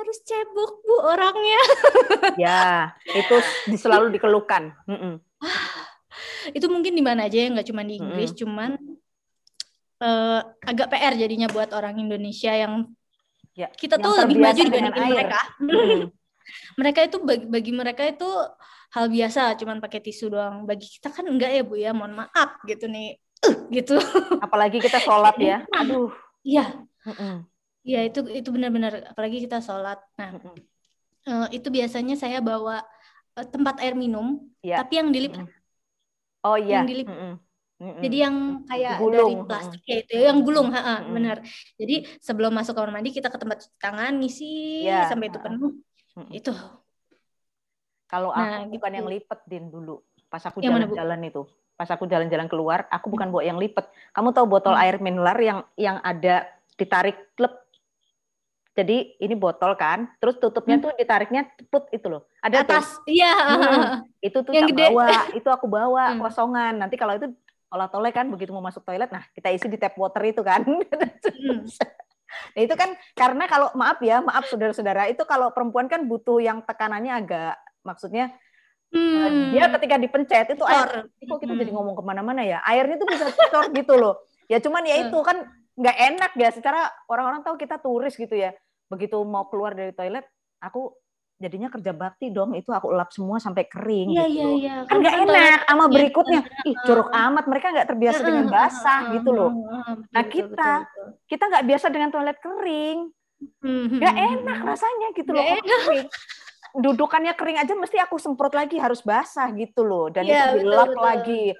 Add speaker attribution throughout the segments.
Speaker 1: harus cebok bu orangnya.
Speaker 2: Ya itu selalu dikeluhkan. Mm-mm.
Speaker 1: itu mungkin di mana aja ya nggak cuma di Inggris
Speaker 2: Mm-mm.
Speaker 1: cuman eh, agak PR jadinya buat orang Indonesia yang
Speaker 2: ya
Speaker 1: kita
Speaker 2: yang
Speaker 1: tuh lebih maju dibandingin
Speaker 2: air.
Speaker 1: mereka. Mereka itu bagi, bagi mereka itu hal biasa cuman pakai tisu doang. Bagi kita kan enggak ya bu ya? Mohon maaf gitu nih. Uh, gitu.
Speaker 2: Apalagi kita sholat ya. Aduh.
Speaker 1: Iya. Iya itu itu benar-benar apalagi kita sholat nah
Speaker 2: Mm-mm.
Speaker 1: eh, itu biasanya saya bawa eh, tempat air minum
Speaker 2: Ya.
Speaker 1: tapi yang dilipat
Speaker 2: oh iya
Speaker 1: Yang dilip-
Speaker 2: Mm-mm. Mm-mm.
Speaker 1: Jadi yang kayak
Speaker 2: Gulung,
Speaker 1: dari plastik ya itu yang gulung, heeh,
Speaker 2: Mm-mm.
Speaker 1: benar. Jadi sebelum masuk kamar mandi kita ke tempat cuci tangan ngisi
Speaker 2: Iya,
Speaker 1: sampai itu penuh.
Speaker 2: Mm-mm.
Speaker 1: Itu.
Speaker 2: Kalau
Speaker 1: Nah,
Speaker 2: aku bukan
Speaker 1: gitu.
Speaker 2: yang lipet din dulu. Pas aku jalan-jalan itu. Pas aku jalan-jalan keluar, aku bukan bawa yang lipet. Kamu tahu botol
Speaker 1: Hmm.
Speaker 2: air mineral yang yang ada ditarik klep. Jadi ini botol kan, terus tutupnya
Speaker 1: Hmm.
Speaker 2: tuh ditariknya cepet itu loh. Ada tuh.
Speaker 1: Atas. Iya.
Speaker 2: Hmm. Itu tuh
Speaker 1: Yang gede.
Speaker 2: bawa, itu aku bawa
Speaker 1: Hmm.
Speaker 2: kosongan. Nanti kalau itu olah toleh kan begitu mau masuk toilet, nah kita isi di tap water itu kan.
Speaker 1: Hmm.
Speaker 2: Nah, itu kan karena kalau maaf ya, maaf saudara-saudara, itu kalau perempuan kan butuh yang tekanannya agak maksudnya
Speaker 1: Hmm.
Speaker 2: dia ketika dipencet itu air kok kita
Speaker 1: Hmm.
Speaker 2: jadi ngomong ke mana-mana ya airnya tuh bisa cocor gitu loh ya cuman ya itu kan nggak enak ya secara orang-orang tahu kita turis gitu ya begitu mau keluar dari toilet aku jadinya kerja bakti dong itu aku lap semua sampai kering
Speaker 1: Iya,
Speaker 2: gitu
Speaker 1: iya, iya.
Speaker 2: kan nggak enak sama
Speaker 1: Iya,
Speaker 2: berikutnya ih curug
Speaker 1: Heeh.
Speaker 2: amat mereka nggak terbiasa dengan basah gitu loh. Nah, kita
Speaker 1: betul, betul.
Speaker 2: kita nggak biasa dengan toilet kering
Speaker 1: Hmm,
Speaker 2: nggak
Speaker 1: hmm,
Speaker 2: enak
Speaker 1: hmm.
Speaker 2: rasanya gitu loh kering. Dudukannya kering aja mesti aku semprot lagi harus basah gitu loh. Dan
Speaker 1: Iya,
Speaker 2: itu dilap lagi.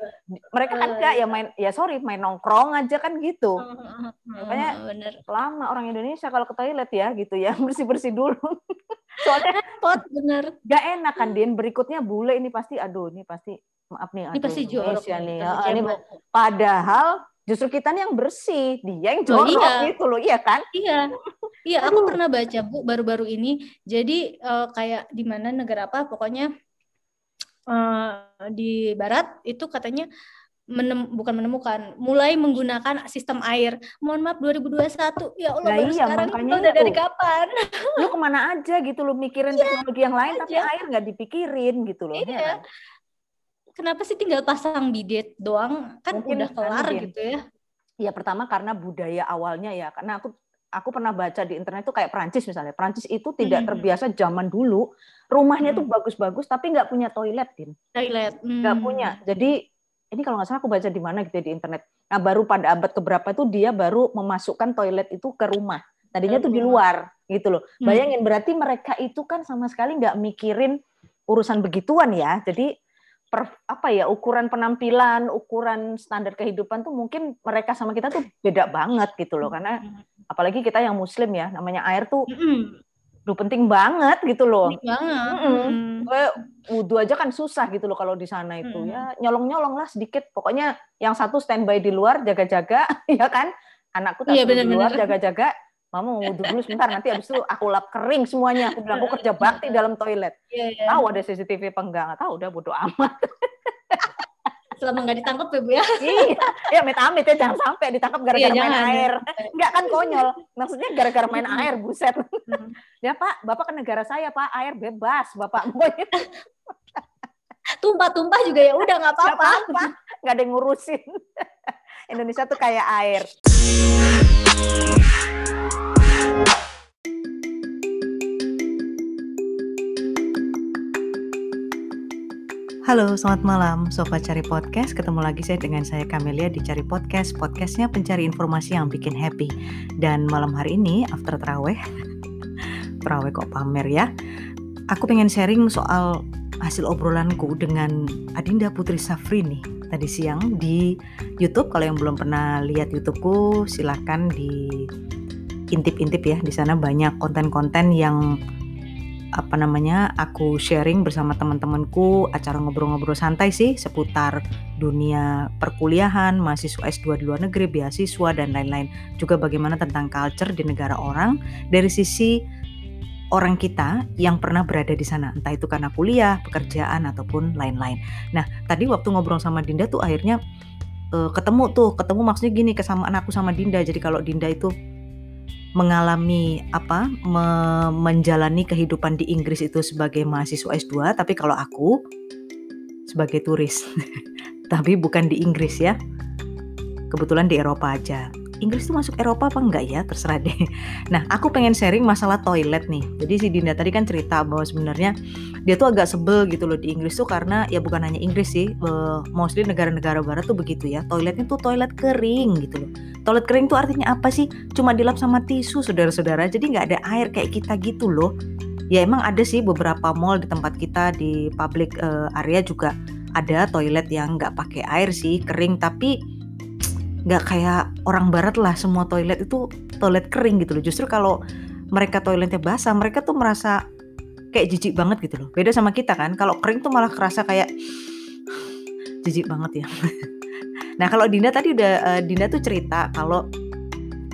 Speaker 2: mereka kan enggak ya
Speaker 1: betul.
Speaker 2: main ya sorry main nongkrong aja kan gitu.
Speaker 1: Heeh,
Speaker 2: Makanya
Speaker 1: heeh, bener.
Speaker 2: lama orang Indonesia kalau ke toilet ya gitu ya bersih bersih dulu. Soalnya
Speaker 1: Pot bener.
Speaker 2: nggak enak kan din. Berikutnya bule ini pasti aduh ini pasti maaf nih
Speaker 1: Ini
Speaker 2: aduh,
Speaker 1: pasti jorok
Speaker 2: Indonesia
Speaker 1: nih,
Speaker 2: nih.
Speaker 1: pasti
Speaker 2: ini padahal justru kita nih yang bersih dia yang
Speaker 1: Oh,
Speaker 2: jorok
Speaker 1: iya.
Speaker 2: gitu loh iya kan?
Speaker 1: Iya, iya. Aku
Speaker 2: Aduh.
Speaker 1: pernah baca bu baru-baru ini. Jadi eh, kayak di mana negara apa? Pokoknya eh, di Barat itu katanya menem, bukan menemukan, mulai menggunakan sistem air. Mohon maaf 2021. Ya Allah
Speaker 2: Nah,
Speaker 1: baru
Speaker 2: iya,
Speaker 1: sekarang
Speaker 2: makanya
Speaker 1: udah dari kapan?
Speaker 2: lu ke mana aja gitu lo mikirin teknologi yang lain tapi
Speaker 1: aja.
Speaker 2: air nggak dipikirin gitu loh
Speaker 1: Iya.
Speaker 2: heran.
Speaker 1: Kenapa sih tinggal pasang bidet doang? Kan
Speaker 2: Mungkin
Speaker 1: udah kelar
Speaker 2: anu, Din.
Speaker 1: gitu ya.
Speaker 2: Ya pertama karena budaya awalnya ya, karena aku aku pernah baca di internet tuh kayak Prancis misalnya. Prancis itu tidak
Speaker 1: Mhm.
Speaker 2: terbiasa zaman dulu rumahnya tuh
Speaker 1: Hmm.
Speaker 2: bagus-bagus tapi nggak punya toilet, Din.
Speaker 1: Toilet.
Speaker 2: Nggak
Speaker 1: Hmm.
Speaker 2: punya. Jadi ini kalau nggak salah aku baca di mana gitu ya, di internet. Nah baru pada abad keberapa itu dia baru memasukkan toilet itu ke rumah. Tadinya tuh di luar gitu loh.
Speaker 1: Hmm.
Speaker 2: Bayangin berarti mereka itu kan sama sekali nggak mikirin urusan begituan ya. Jadi per, apa ya ukuran penampilan, ukuran standar kehidupan tuh mungkin mereka sama kita tuh beda banget gitu loh. Karena
Speaker 1: Hmm.
Speaker 2: Apalagi kita yang muslim ya, namanya air tuh duh penting banget gitu loh.
Speaker 1: Unik banget. Mm.
Speaker 2: Gue wudhu aja kan susah gitu loh kalau di sana itu
Speaker 1: Mm-mm.
Speaker 2: ya nyolong-nyolong lah sedikit. Pokoknya yang satu standby di luar jaga-jaga, ya kan? Anakku tak
Speaker 1: Iya,
Speaker 2: di luar jaga-jaga. Mama mau wudhu dulu sebentar, nanti abis itu aku lap kering semuanya. Aku bilang aku kerja bakti dalam toilet.
Speaker 1: Iya, iya.
Speaker 2: Tahu ada CCTV apa enggak? Nggak tahu, udah bodo amat.
Speaker 1: Selama nggak ditangkap ya bu ya.
Speaker 2: iya, ya amit-amit ya jangan sampai ditangkap gara-gara
Speaker 1: Iya,
Speaker 2: main
Speaker 1: jangan,
Speaker 2: air.
Speaker 1: jangan.
Speaker 2: Enggak kan konyol. Maksudnya gara-gara main air, buset. Ya Pak, Bapak ke negara saya Pak, air bebas Bapak. Pokoknya
Speaker 1: Tumpah-tumpah juga ya udah nggak
Speaker 2: nggak
Speaker 1: apa-apa,
Speaker 2: nggak ada yang ngurusin. Indonesia tuh kayak air. Halo, selamat malam Sobat Cari Podcast. Ketemu lagi saya dengan saya Kamelia di Cari Podcast. Podcastnya pencari informasi yang bikin happy. Dan malam hari ini, after terawih, terawih kok pamer ya. Aku pengen sharing soal hasil obrolanku dengan Adinda Putri Safrini tadi siang di YouTube. Kalau yang belum pernah lihat YouTubeku, silahkan di intip-intip ya. Di sana banyak konten-konten yang apa namanya aku sharing bersama teman-temanku acara ngobrol-ngobrol santai sih seputar dunia perkuliahan, mahasiswa S2 di luar negeri, beasiswa dan lain-lain. Juga bagaimana tentang culture di negara orang dari sisi orang kita yang pernah berada di sana, entah itu karena kuliah, pekerjaan ataupun lain-lain. Nah, tadi waktu ngobrol sama Dinda tuh akhirnya eh, ketemu tuh, ketemu maksudnya gini kesamaan aku sama Dinda. Jadi kalau Dinda itu mengalami apa me menjalani kehidupan di Inggris itu sebagai mahasiswa S2 tapi kalau aku sebagai turis. Tapi bukan di Inggris ya. Kebetulan di Eropa aja Inggris tuh masuk Eropa apa enggak ya? Terserah deh. Nah aku pengen sharing masalah toilet nih. Jadi si Dinda tadi kan cerita bahwa sebenarnya dia tuh agak sebel gitu loh di Inggris tuh karena ya bukan hanya Inggris sih uh, mostly negara-negara barat tuh begitu ya. Toiletnya tuh toilet kering gitu loh. Toilet kering tuh artinya apa sih? Cuma dilap sama tisu saudara-saudara. Jadi nggak ada air kayak kita gitu loh. Ya emang ada sih beberapa mall di tempat kita di public uh, area juga ada toilet yang nggak pakai air sih kering. Tapi nggak kayak orang barat lah semua toilet itu toilet kering gitu loh. Justru kalau mereka toiletnya basah mereka tuh merasa kayak jijik banget gitu loh. Beda sama kita kan kalau kering tuh malah kerasa kayak jijik banget ya. Nah kalau Dinda tadi udah uh, Dinda tuh cerita kalau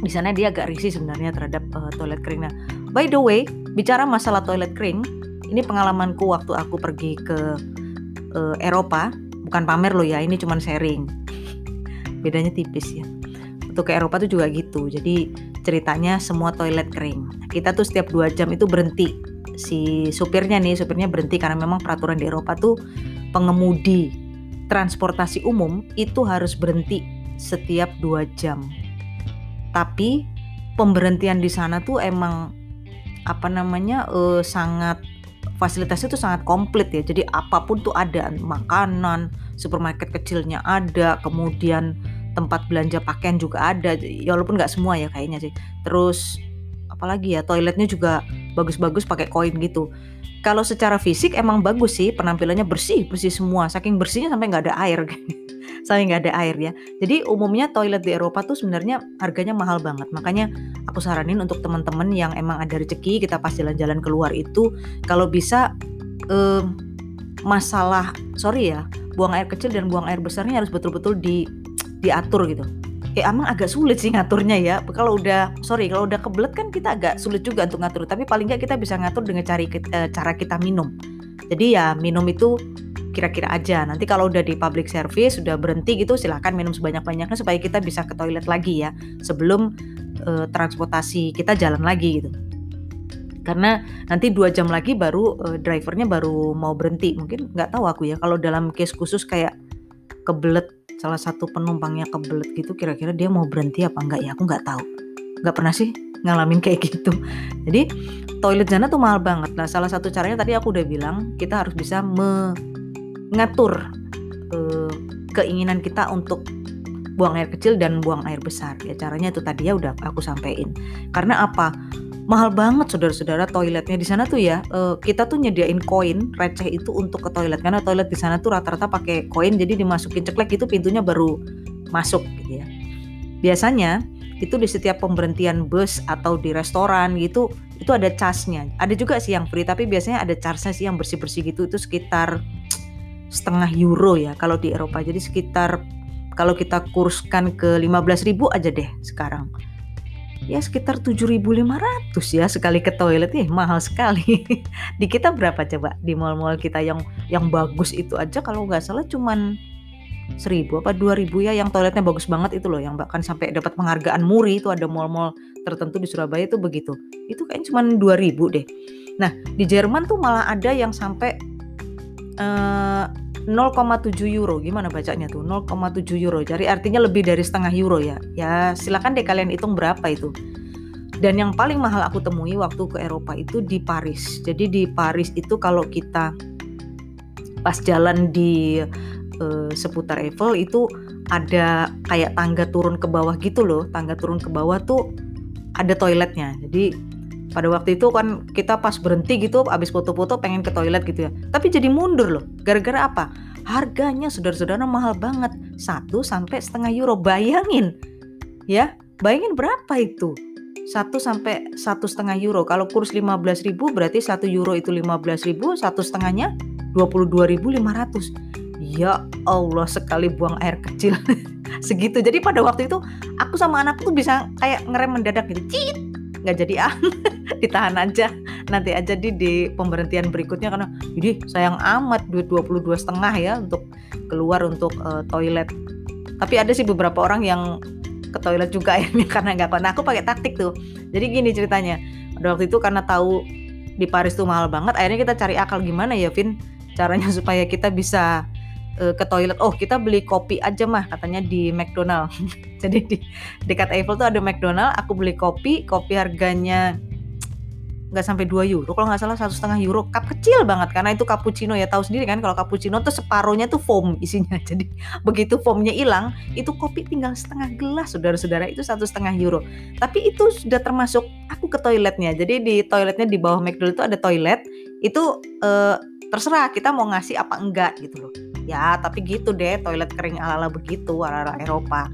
Speaker 2: di sana dia agak risih sebenarnya terhadap uh, toilet kering. Nah by the way bicara masalah toilet kering ini pengalamanku waktu aku pergi ke uh, Eropa bukan pamer loh ya ini cuman sharing bedanya tipis ya. Untuk ke Eropa tuh juga gitu. Jadi ceritanya semua toilet kering. Kita tuh setiap dua jam itu berhenti. Si supirnya nih supirnya berhenti karena memang peraturan di Eropa tuh pengemudi transportasi umum itu harus berhenti setiap dua jam. Tapi pemberhentian di sana tuh emang apa namanya uh, sangat fasilitasnya tuh sangat komplit ya. Jadi apa pun tuh ada makanan supermarket kecilnya ada kemudian tempat belanja pakaian juga ada ya walaupun nggak semua ya kayaknya sih. Terus apalagi ya toiletnya juga bagus-bagus pakai koin gitu. Kalau secara fisik emang bagus sih penampilannya bersih bersih semua. Saking bersihnya sampai nggak ada air. Sampai nggak ada air ya. Jadi umumnya toilet di Eropa tuh sebenarnya harganya mahal banget. Makanya aku saranin untuk teman-teman yang emang ada rezeki kita pas jalan-jalan keluar itu kalau bisa eh, masalah sorry ya buang air kecil dan buang air besarnya harus betul-betul di diatur gitu. Ya emang agak sulit sih ngaturnya ya. Kalau udah sorry kalau udah kebelet kan kita agak sulit juga untuk ngatur. Tapi paling nggak kita bisa ngatur dengan cari uh, cara kita minum. Jadi ya minum itu kira-kira aja. Nanti kalau udah di public service sudah berhenti gitu silahkan minum sebanyak-banyaknya supaya kita bisa ke toilet lagi ya. Sebelum uh, transportasi kita jalan lagi gitu. Karena nanti dua jam lagi baru uh, drivernya baru mau berhenti. Mungkin nggak tahu aku ya kalau dalam case khusus kayak kebelet salah satu penumpangnya kebelet gitu kira-kira dia mau berhenti apa enggak ya? Aku nggak tahu. Nggak pernah sih ngalamin kayak gitu. Jadi toilet sana tuh mahal banget. Nah salah satu caranya tadi aku udah bilang kita harus bisa mengatur uh, keinginan kita untuk buang air kecil dan buang air besar. Ya caranya itu tadi ya udah aku sampaikan. Karena apa mahal banget saudara-saudara toiletnya. Di sana tuh ya uh, kita tuh nyediain koin receh itu untuk ke toilet. Karena toilet di sana tuh rata-rata pakai koin jadi dimasukin ceklek itu pintunya baru masuk gitu ya. Biasanya itu di setiap pemberhentian bus atau di restoran gitu itu ada charge-nya. Ada juga sih yang free tapi biasanya ada charge-nya sih yang bersih-bersih gitu. Itu sekitar setengah euro ya kalau di Eropa. Jadi sekitar kalau kita kurskan ke 15.000 aja deh sekarang ya sekitar 7.500 ya sekali ke toilet. Nih mahal sekali. Di kita berapa coba? Di mall-mall kita yang yang bagus itu aja kalau nggak salah cuman seribu apa dua ribu ya. Yang toiletnya bagus banget itu loh yang bahkan sampai dapat penghargaan muri itu. Ada mall-mall tertentu di Surabaya itu begitu. Itu kayaknya cuma dua ribu deh. Nah di Jerman tuh malah ada yang sampai uh, 0,7 euro. Gimana bacanya tuh? 0,7 euro. Jadi artinya lebih dari setengah euro ya. Ya silakan deh kalian hitung berapa itu. Dan yang paling mahal aku temui waktu ke Eropa itu di Paris. Jadi di Paris itu kalau kita pas jalan di uh, seputar Eiffel itu ada kayak tangga turun ke bawah gitu loh. Tangga turun ke bawah tuh ada toiletnya. Jadi pada waktu itu kan kita pas berhenti gitu abis foto-foto pengen ke toilet gitu ya. Tapi jadi mundur loh. Gara-gara apa? Harganya saudara-saudara mahal banget. Satu sampai setengah euro. Bayangin. Ya bayangin berapa itu? Satu sampai satu setengah euro. Kalau kurs 15 ribu berarti satu euro itu 15 ribu. Satu setengahnya 22.500 ya Allah sekali buang air kecil. Segitu. Jadi pada waktu itu aku sama anakku tuh bisa kayak ngerem mendadak gitu. Cit nggak jadi ah ditahan aja nanti aja di di pemberhentian berikutnya karena jadi sayang amat duit 22 setengah ya untuk keluar untuk uh, toilet tapi ada sih beberapa orang yang ke toilet juga akhirnya karena nggak kuat. Nah aku pakai taktik tuh. Jadi gini ceritanya. Pada waktu itu karena tahu di Paris tuh mahal banget, akhirnya kita cari akal gimana ya, Vin, caranya supaya kita bisa uh, ke toilet. Oh, kita beli kopi aja mah katanya di McDonald. Jadi di dekat Eiffel tuh ada McDonald. Aku beli kopi, kopi harganya nggak sampai 2 euro kalau nggak salah satu setengah euro cup kecil banget karena itu cappuccino ya tahu sendiri kan kalau cappuccino tuh separohnya tuh foam isinya jadi begitu foamnya hilang itu kopi tinggal setengah gelas saudara-saudara itu satu setengah euro tapi itu sudah termasuk aku ke toiletnya jadi di toiletnya di bawah McDonald itu ada toilet itu eh, terserah kita mau ngasih apa enggak gitu loh ya tapi gitu deh toilet kering ala-ala begitu ala-ala Eropa.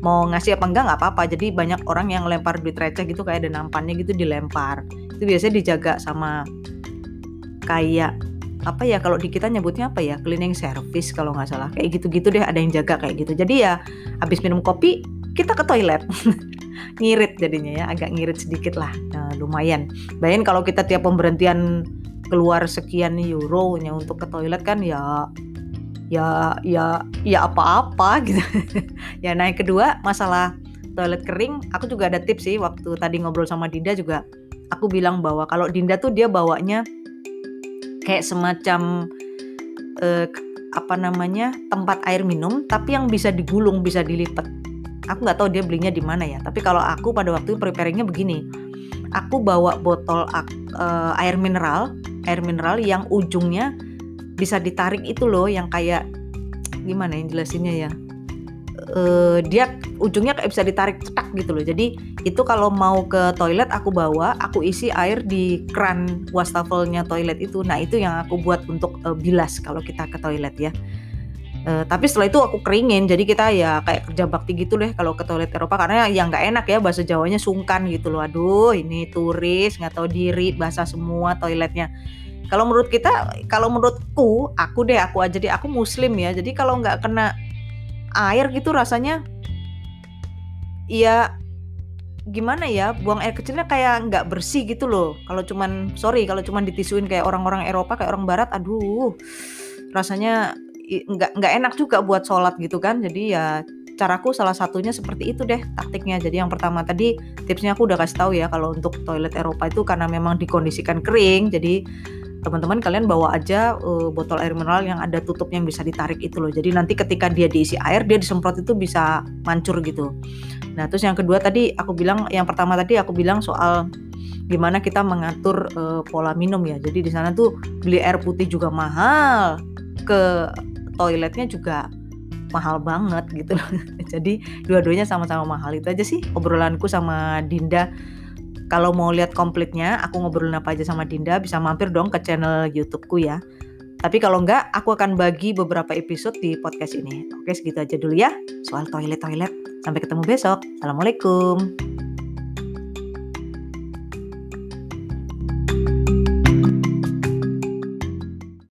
Speaker 2: Mau ngasih apa enggak nggak apa-apa. Jadi banyak orang yang lempar duit receh gitu kayak ada nampannya gitu dilempar. Itu biasanya dijaga sama kayak apa ya kalau di kita nyebutnya apa ya cleaning service kalau nggak salah. Kayak gitu-gitu deh ada yang jaga kayak gitu. Jadi ya habis minum kopi kita ke toilet. Ngirit jadinya ya agak ngirit sedikit lah. Nah, lumayan. Bayangin kalau kita tiap pemberhentian keluar sekian euro nya untuk ke toilet kan ya ya ya ya apa-apa gitu. ya nah yang kedua masalah toilet kering, aku juga ada tips sih waktu tadi ngobrol sama Dinda juga aku bilang bahwa kalau Dinda tuh dia bawanya kayak semacam eh, apa namanya tempat air minum tapi yang bisa digulung bisa dilipat. Aku nggak tahu dia belinya di mana ya. Tapi kalau aku pada waktu preparingnya begini, aku bawa botol uh, air mineral, air mineral yang ujungnya bisa ditarik itu loh yang kayak gimana yang jelasinnya ya? Uh, dia ujungnya kayak bisa ditarik cetak gitu loh. Jadi itu kalau mau ke toilet aku bawa aku isi air di keran wastafelnya toilet itu. Nah itu yang aku buat untuk uh, bilas kalau kita ke toilet ya. Uh, tapi setelah itu aku keringin. Jadi kita ya kayak kerja bakti gitu deh kalau ke toilet Eropa. Karena yang nggak enak ya bahasa Jawanya sungkan gitu loh. Aduh ini turis nggak tahu diri bahasa semua toiletnya kalau menurut kita, kalau menurutku, aku deh, aku aja deh, aku muslim ya. Jadi kalau nggak kena air gitu rasanya, ya gimana ya, buang air kecilnya kayak nggak bersih gitu loh. Kalau cuman, sorry, kalau cuman ditisuin kayak orang-orang Eropa, kayak orang Barat, aduh, rasanya nggak nggak enak juga buat sholat gitu kan. Jadi ya caraku salah satunya seperti itu deh taktiknya. Jadi yang pertama tadi tipsnya aku udah kasih tahu ya kalau untuk toilet Eropa itu karena memang dikondisikan kering, jadi teman-teman kalian bawa aja uh, botol air mineral yang ada tutup yang bisa ditarik itu loh. Jadi nanti ketika dia diisi air, dia disemprot itu bisa mancur gitu. Nah, terus yang kedua tadi aku bilang, yang pertama tadi aku bilang soal gimana kita mengatur uh, pola minum ya. Jadi di sana tuh beli air putih juga mahal, ke toiletnya juga mahal banget gitu loh. Jadi dua-duanya sama-sama mahal itu aja sih obrolanku sama Dinda kalau mau lihat komplitnya, aku ngobrolin apa aja sama Dinda, bisa mampir dong ke channel YouTubeku ya. Tapi kalau enggak, aku akan bagi beberapa episode di podcast ini. Oke, segitu aja dulu ya soal toilet-toilet. Sampai ketemu besok. Assalamualaikum.